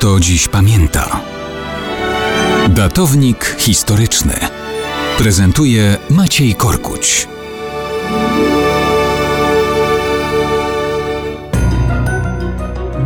kto dziś pamięta. Datownik historyczny prezentuje Maciej Korkuć.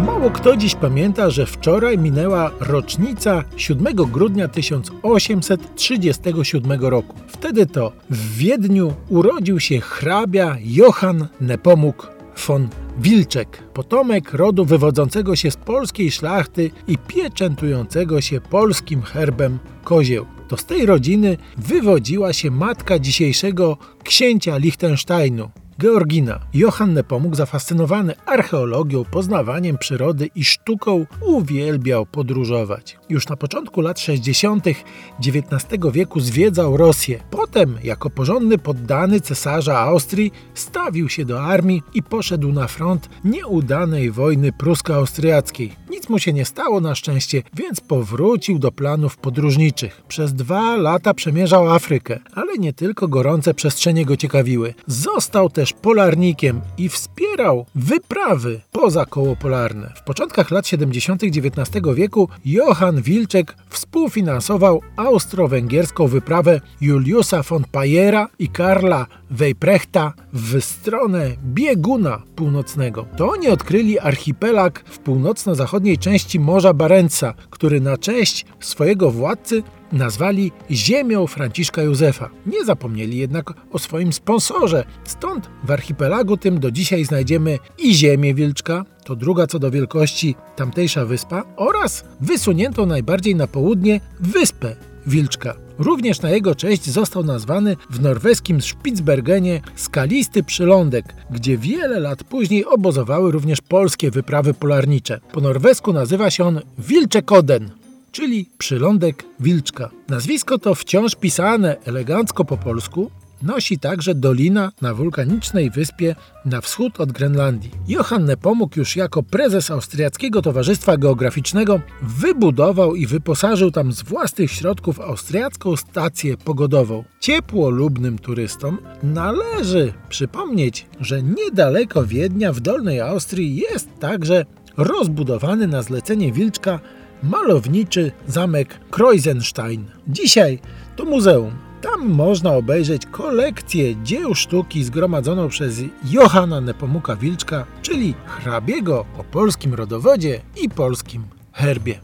Mało kto dziś pamięta, że wczoraj minęła rocznica 7 grudnia 1837 roku. Wtedy to w Wiedniu urodził się hrabia Johann Nepomuk von Wilczek, potomek rodu wywodzącego się z polskiej szlachty i pieczętującego się polskim herbem kozieł. To z tej rodziny wywodziła się matka dzisiejszego księcia Liechtensteinu, Georgina. Johann Nepomuk, zafascynowany archeologią, poznawaniem przyrody i sztuką, uwielbiał podróżować. Już na początku lat 60. XIX wieku zwiedzał Rosję. Potem, jako porządny poddany cesarza Austrii, stawił się do armii i poszedł na front nieudanej wojny prusko-austriackiej. Nic mu się nie stało na szczęście, więc powrócił do planów podróżniczych. Przez dwa lata przemierzał Afrykę, ale nie tylko gorące przestrzenie go ciekawiły. Został też polarnikiem i wspierał wyprawy poza koło polarne. W początkach lat 70. XIX wieku Johann Wilczek współfinansował austro-węgierską wyprawę Juliusa von Payera i Karla Wejprechta w stronę bieguna północnego. To oni odkryli archipelag w północno-zachodniej części Morza Barentsa, który na cześć swojego władcy nazwali ziemią Franciszka Józefa. Nie zapomnieli jednak o swoim sponsorze. Stąd w archipelagu tym do dzisiaj znajdziemy i ziemię Wilczka, to druga co do wielkości tamtejsza wyspa, oraz wysuniętą najbardziej na południe wyspę Wilczka. Również na jego cześć został nazwany w norweskim Spitsbergenie skalisty przylądek, gdzie wiele lat później obozowały również polskie wyprawy polarnicze. Po norwesku nazywa się on Wilczekoden czyli przylądek Wilczka. Nazwisko to wciąż pisane elegancko po polsku, nosi także dolina na wulkanicznej wyspie na wschód od Grenlandii. Johann Nepomuk już jako prezes Austriackiego Towarzystwa Geograficznego wybudował i wyposażył tam z własnych środków austriacką stację pogodową. Ciepłolubnym turystom należy przypomnieć, że niedaleko Wiednia w Dolnej Austrii jest także rozbudowany na zlecenie Wilczka malowniczy zamek Kreuzenstein. Dzisiaj to muzeum. Tam można obejrzeć kolekcję dzieł sztuki zgromadzoną przez Johanna Nepomuka Wilczka, czyli hrabiego o polskim rodowodzie i polskim herbie.